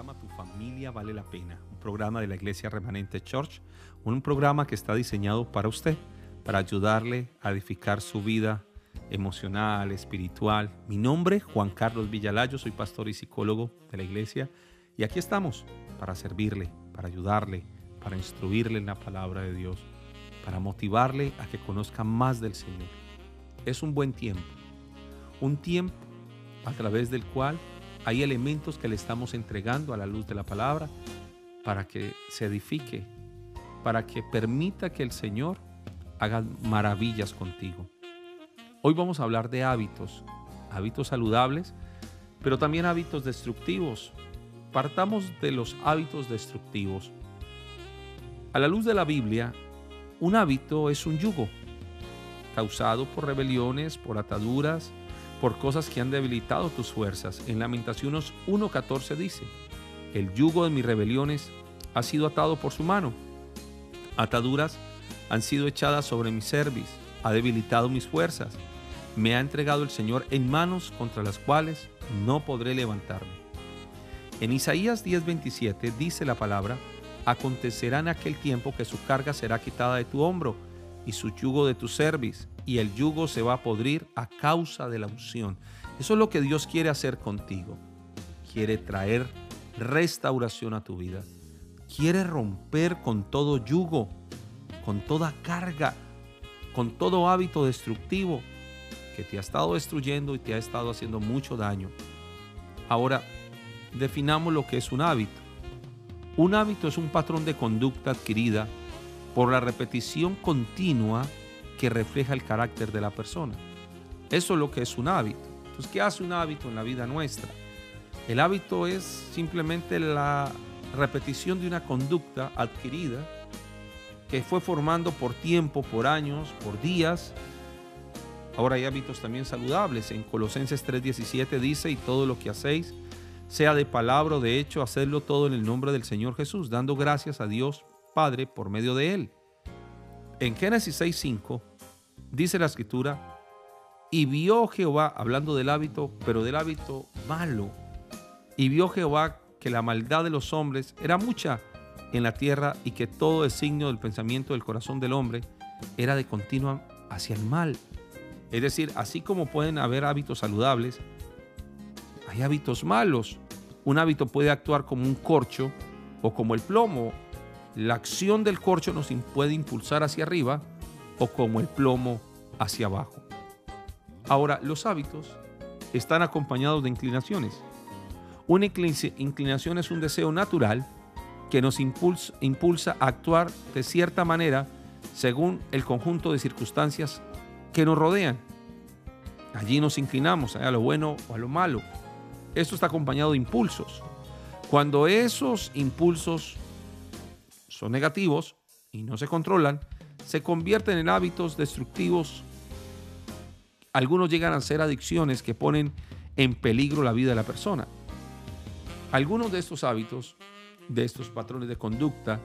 programa Tu familia vale la pena, un programa de la Iglesia Remanente Church, un programa que está diseñado para usted, para ayudarle a edificar su vida emocional, espiritual. Mi nombre, Juan Carlos Villalayo, soy pastor y psicólogo de la iglesia y aquí estamos para servirle, para ayudarle, para instruirle en la palabra de Dios, para motivarle a que conozca más del Señor. Es un buen tiempo, un tiempo a través del cual hay elementos que le estamos entregando a la luz de la palabra para que se edifique, para que permita que el Señor haga maravillas contigo. Hoy vamos a hablar de hábitos, hábitos saludables, pero también hábitos destructivos. Partamos de los hábitos destructivos. A la luz de la Biblia, un hábito es un yugo, causado por rebeliones, por ataduras, por cosas que han debilitado tus fuerzas. En Lamentaciones 1.14 dice, el yugo de mis rebeliones ha sido atado por su mano. Ataduras han sido echadas sobre mi cerviz, ha debilitado mis fuerzas. Me ha entregado el Señor en manos contra las cuales no podré levantarme. En Isaías 10:27 dice la palabra, acontecerá en aquel tiempo que su carga será quitada de tu hombro y su yugo de tu cerviz, y el yugo se va a podrir a causa de la unción. Eso es lo que Dios quiere hacer contigo. Quiere traer restauración a tu vida. Quiere romper con todo yugo, con toda carga, con todo hábito destructivo que te ha estado destruyendo y te ha estado haciendo mucho daño. Ahora, definamos lo que es un hábito. Un hábito es un patrón de conducta adquirida por la repetición continua que refleja el carácter de la persona. Eso es lo que es un hábito. Entonces, ¿qué hace un hábito en la vida nuestra? El hábito es simplemente la repetición de una conducta adquirida que fue formando por tiempo, por años, por días. Ahora hay hábitos también saludables. En Colosenses 3:17 dice, y todo lo que hacéis, sea de palabra o de hecho, hacedlo todo en el nombre del Señor Jesús, dando gracias a Dios Padre por medio de él. En Génesis 6:5 dice la escritura, y vio Jehová, hablando del hábito, pero del hábito malo, y vio Jehová que la maldad de los hombres era mucha en la tierra y que todo designio del pensamiento del corazón del hombre era de continua hacia el mal. Es decir, así como pueden haber hábitos saludables, hay hábitos malos. Un hábito puede actuar como un corcho o como el plomo. La acción del corcho nos puede impulsar hacia arriba o como el plomo hacia abajo. Ahora, los hábitos están acompañados de inclinaciones. Una inclinación es un deseo natural que nos impulsa, impulsa, a actuar de cierta manera según el conjunto de circunstancias que nos rodean. Allí nos inclinamos a lo bueno o a lo malo. Esto está acompañado de impulsos. Cuando esos impulsos son negativos y no se controlan, se convierten en hábitos destructivos. Algunos llegan a ser adicciones que ponen en peligro la vida de la persona. Algunos de estos hábitos, de estos patrones de conducta,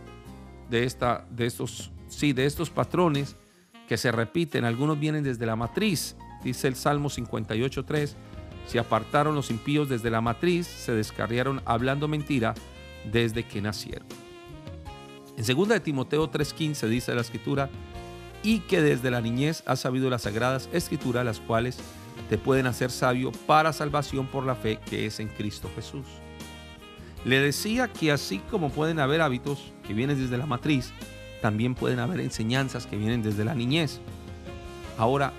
de, esta, de, estos, sí, de estos patrones que se repiten, algunos vienen desde la matriz, dice el Salmo 58.3, se apartaron los impíos desde la matriz, se descarriaron hablando mentira desde que nacieron. En 2 de Timoteo 3:15 dice la escritura, y que desde la niñez has sabido las sagradas escrituras, las cuales te pueden hacer sabio para salvación por la fe que es en Cristo Jesús. Le decía que así como pueden haber hábitos que vienen desde la matriz, también pueden haber enseñanzas que vienen desde la niñez. Ahora,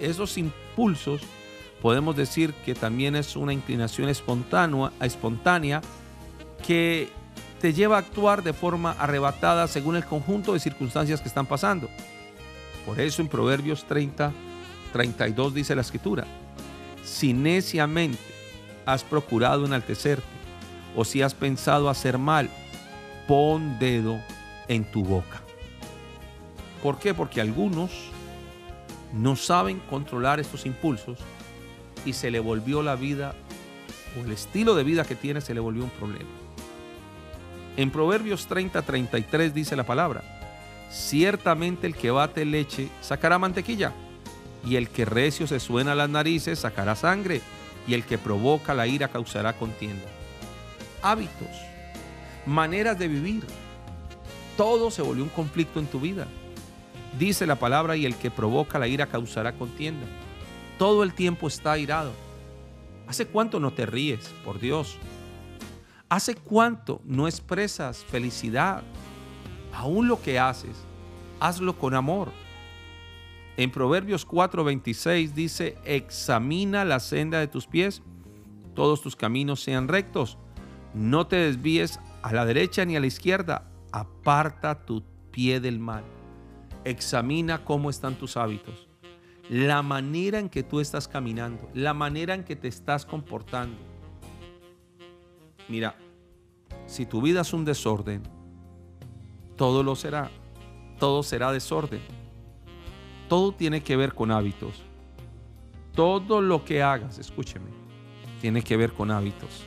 esos impulsos podemos decir que también es una inclinación espontánea, espontánea que te lleva a actuar de forma arrebatada según el conjunto de circunstancias que están pasando. Por eso en Proverbios 30, 32 dice la escritura, si neciamente has procurado enaltecerte o si has pensado hacer mal, pon dedo en tu boca. ¿Por qué? Porque algunos no saben controlar estos impulsos y se le volvió la vida o el estilo de vida que tiene se le volvió un problema. En Proverbios 30, 33 dice la palabra, ciertamente el que bate leche sacará mantequilla, y el que recio se suena las narices sacará sangre, y el que provoca la ira causará contienda. hábitos, maneras de vivir. Todo se volvió un conflicto en tu vida. Dice la palabra y el que provoca la ira causará contienda. Todo el tiempo está airado. ¿Hace cuánto no te ríes, por Dios? ¿Hace cuánto no expresas felicidad? Aún lo que haces, hazlo con amor. En Proverbios 4:26 dice, examina la senda de tus pies, todos tus caminos sean rectos. No te desvíes a la derecha ni a la izquierda, aparta tu pie del mal. Examina cómo están tus hábitos la manera en que tú estás caminando, la manera en que te estás comportando. Mira, si tu vida es un desorden, todo lo será, todo será desorden. Todo tiene que ver con hábitos. Todo lo que hagas, escúcheme, tiene que ver con hábitos.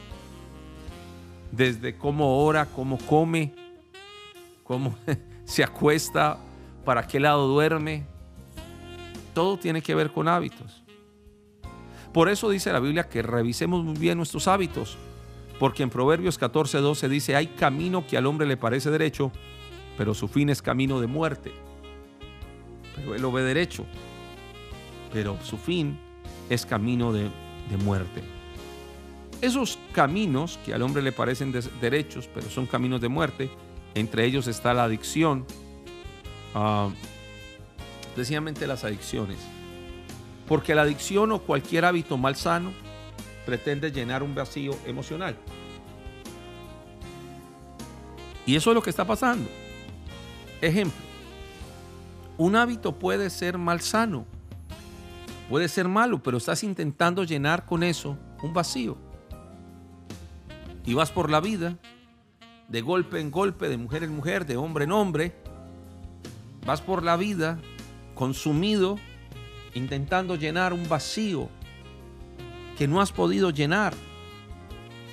Desde cómo ora, cómo come, cómo se acuesta, para qué lado duerme, todo tiene que ver con hábitos. Por eso dice la Biblia que revisemos muy bien nuestros hábitos, porque en Proverbios 14, 12 dice, hay camino que al hombre le parece derecho, pero su fin es camino de muerte. Pero él lo ve derecho, pero su fin es camino de, muerte. Esos caminos que al hombre le parecen derechos, pero son caminos de muerte, entre ellos está la adicción, uh, precisamente las adicciones. Porque la adicción o cualquier hábito mal sano pretende llenar un vacío emocional. Y eso es lo que está pasando. Ejemplo, un hábito puede ser mal sano, puede ser malo, pero estás intentando llenar con eso un vacío. Y vas por la vida, de golpe en golpe, de mujer en mujer, de hombre en hombre, vas por la vida consumido intentando llenar un vacío que no has podido llenar.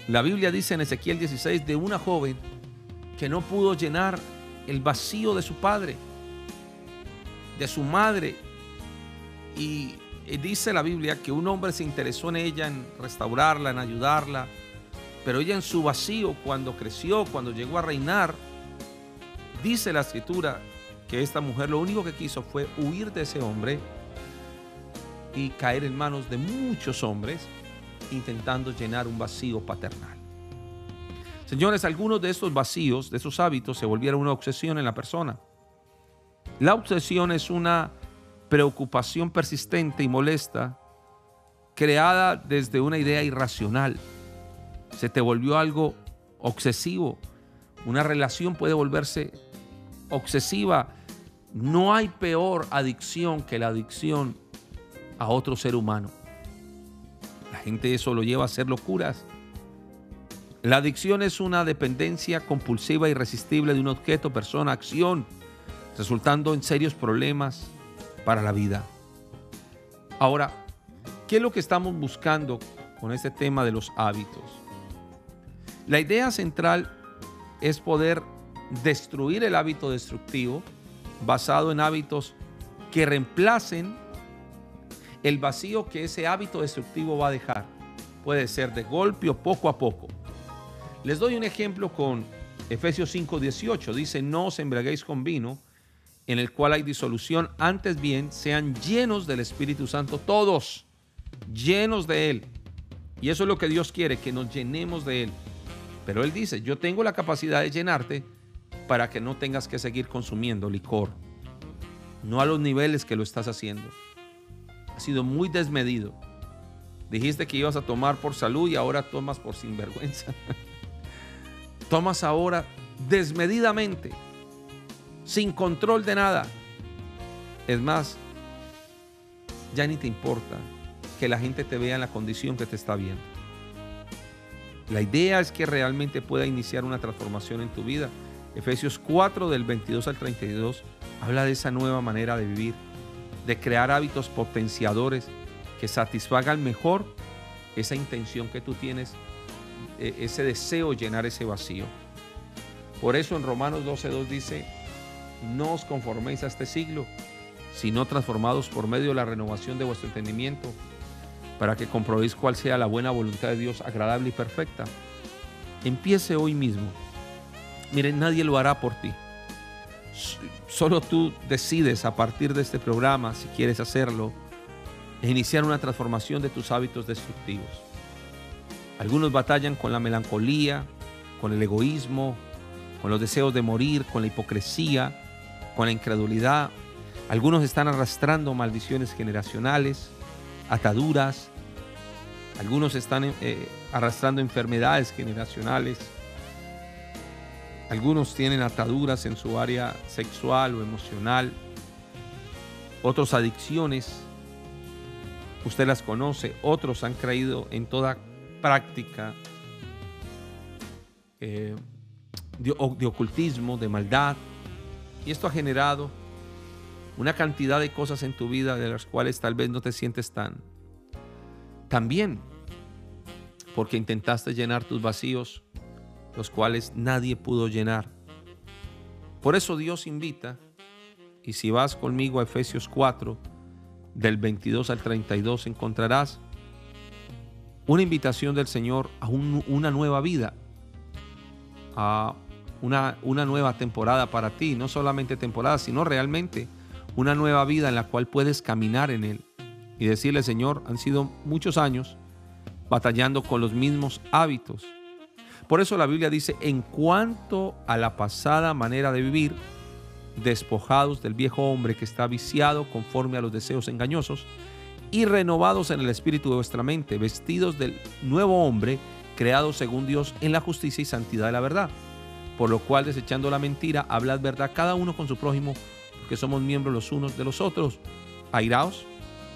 La Biblia dice en Ezequiel 16 de una joven que no pudo llenar el vacío de su padre, de su madre. Y dice la Biblia que un hombre se interesó en ella, en restaurarla, en ayudarla. Pero ella en su vacío, cuando creció, cuando llegó a reinar, dice la escritura que esta mujer lo único que quiso fue huir de ese hombre y caer en manos de muchos hombres intentando llenar un vacío paternal. Señores, algunos de estos vacíos, de esos hábitos, se volvieron una obsesión en la persona. La obsesión es una preocupación persistente y molesta creada desde una idea irracional. Se te volvió algo obsesivo. Una relación puede volverse obsesiva no hay peor adicción que la adicción a otro ser humano. La gente eso lo lleva a hacer locuras. La adicción es una dependencia compulsiva irresistible de un objeto, persona, acción, resultando en serios problemas para la vida. Ahora, ¿qué es lo que estamos buscando con este tema de los hábitos? La idea central es poder destruir el hábito destructivo basado en hábitos que reemplacen el vacío que ese hábito destructivo va a dejar. Puede ser de golpe o poco a poco. Les doy un ejemplo con Efesios 5:18. Dice, no os embriaguéis con vino, en el cual hay disolución, antes bien sean llenos del Espíritu Santo todos, llenos de Él. Y eso es lo que Dios quiere, que nos llenemos de Él. Pero Él dice, yo tengo la capacidad de llenarte para que no tengas que seguir consumiendo licor. No a los niveles que lo estás haciendo. Sido muy desmedido. Dijiste que ibas a tomar por salud y ahora tomas por sinvergüenza. tomas ahora desmedidamente, sin control de nada. Es más, ya ni te importa que la gente te vea en la condición que te está viendo. La idea es que realmente pueda iniciar una transformación en tu vida Efesios 4 del 22 al 32 habla de esa nueva manera de vivir, de crear hábitos potenciadores que satisfagan mejor esa intención que tú tienes, e, ese deseo de llenar ese vacío. Por eso en Romanos 12.2 dice, no os conforméis a este siglo, sino transformados por medio de la renovación de vuestro entendimiento, para que comprobéis cuál sea la buena voluntad de Dios agradable y perfecta. empiece hoy mismo. Miren, nadie lo hará por ti. Solo tú decides a partir de este programa, si quieres hacerlo, iniciar una transformación de tus hábitos destructivos. Algunos batallan con la melancolía, con el egoísmo, con los deseos de morir, con la hipocresía, con la incredulidad. Algunos están arrastrando maldiciones generacionales, ataduras. Algunos están eh, arrastrando enfermedades generacionales. Algunos tienen ataduras en su área sexual o emocional. Otros adicciones. Usted las conoce. Otros han creído en toda práctica eh, de, de ocultismo, de maldad. Y esto ha generado una cantidad de cosas en tu vida de las cuales tal vez no te sientes tan, bien, porque intentaste llenar tus vacíos, los cuales nadie pudo llenar. Por eso Dios invita, y si vas conmigo a Efesios 4, del 22 al 32, encontrarás una invitación del Señor a una nueva vida, a una, una nueva temporada para ti, no solamente temporada, sino realmente una nueva vida en la cual puedes caminar en Él y decirle, Señor, han sido muchos años batallando con los mismos hábitos. Por eso la Biblia dice, en cuanto a la pasada manera de vivir, despojados del viejo hombre que está viciado conforme a los deseos engañosos, y renovados en el espíritu de vuestra mente, vestidos del nuevo hombre, creado según Dios en la justicia y santidad de la verdad. Por lo cual, desechando la mentira, hablad verdad cada uno con su prójimo, porque somos miembros los unos de los otros. Airaos,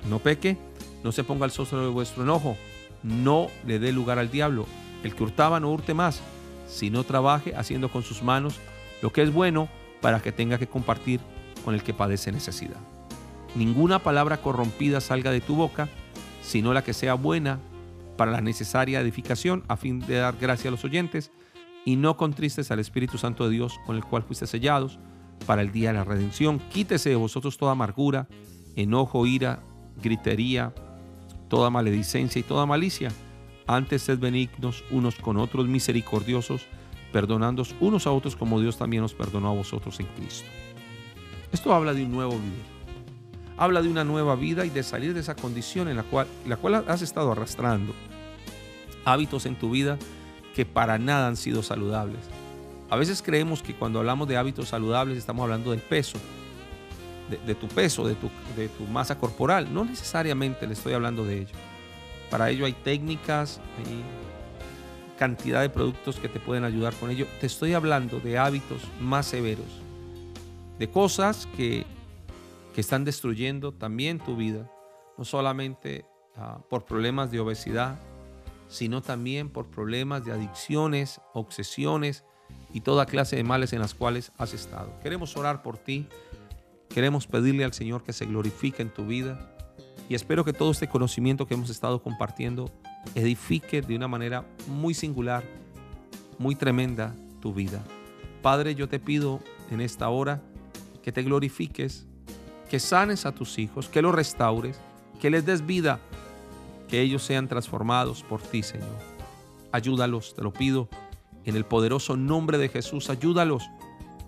no peque, no se ponga el sostro de vuestro enojo, no le dé lugar al diablo. El que hurtaba no hurte más, sino trabaje haciendo con sus manos lo que es bueno para que tenga que compartir con el que padece necesidad. Ninguna palabra corrompida salga de tu boca, sino la que sea buena para la necesaria edificación a fin de dar gracia a los oyentes y no contristes al Espíritu Santo de Dios con el cual fuiste sellados para el día de la redención. Quítese de vosotros toda amargura, enojo, ira, gritería, toda maledicencia y toda malicia. Antes sed benignos unos con otros, misericordiosos, perdonándoos unos a otros como Dios también os perdonó a vosotros en Cristo. Esto habla de un nuevo vivir. Habla de una nueva vida y de salir de esa condición en la cual, has estado arrastrando. Hábitos en tu vida que para nada han sido saludables. A veces creemos que cuando hablamos de hábitos saludables estamos hablando del peso, de, tu peso, de tu masa corporal. No necesariamente le estoy hablando de ello. Para ello hay técnicas, hay cantidad de productos que te pueden ayudar con ello. Te estoy hablando de hábitos más severos, de cosas que, que están destruyendo también tu vida, no solamente ah, por problemas de obesidad, sino también por problemas de adicciones, obsesiones y toda clase de males en las cuales has estado. Queremos orar por ti Queremos pedirle al Señor que se glorifique en tu vida y espero que todo este conocimiento que hemos estado compartiendo edifique de una manera muy singular, muy tremenda tu vida. Padre, yo te pido en esta hora que te glorifiques, que sanes a tus hijos, que los restaures, que les des vida, que ellos sean transformados por ti, Señor. Ayúdalos, te lo pido, en el poderoso nombre de Jesús, ayúdalos.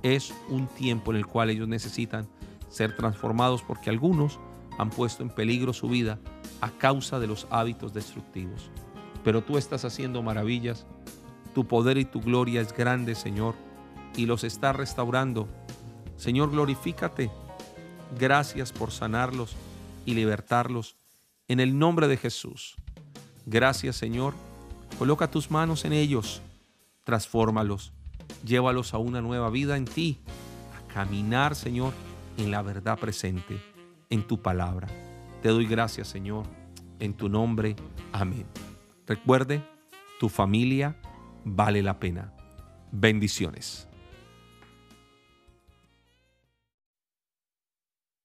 Es un tiempo en el cual ellos necesitan ser transformados porque algunos han puesto en peligro su vida a causa de los hábitos destructivos. Pero tú estás haciendo maravillas, tu poder y tu gloria es grande, Señor, y los estás restaurando. Señor, glorifícate. Gracias por sanarlos y libertarlos en el nombre de Jesús. Gracias, Señor. Coloca tus manos en ellos, transfórmalos, llévalos a una nueva vida en ti, a caminar, Señor, en la verdad presente, en tu palabra. Te doy gracias, Señor, en tu nombre. Amén. Recuerde, tu familia vale la pena. Bendiciones.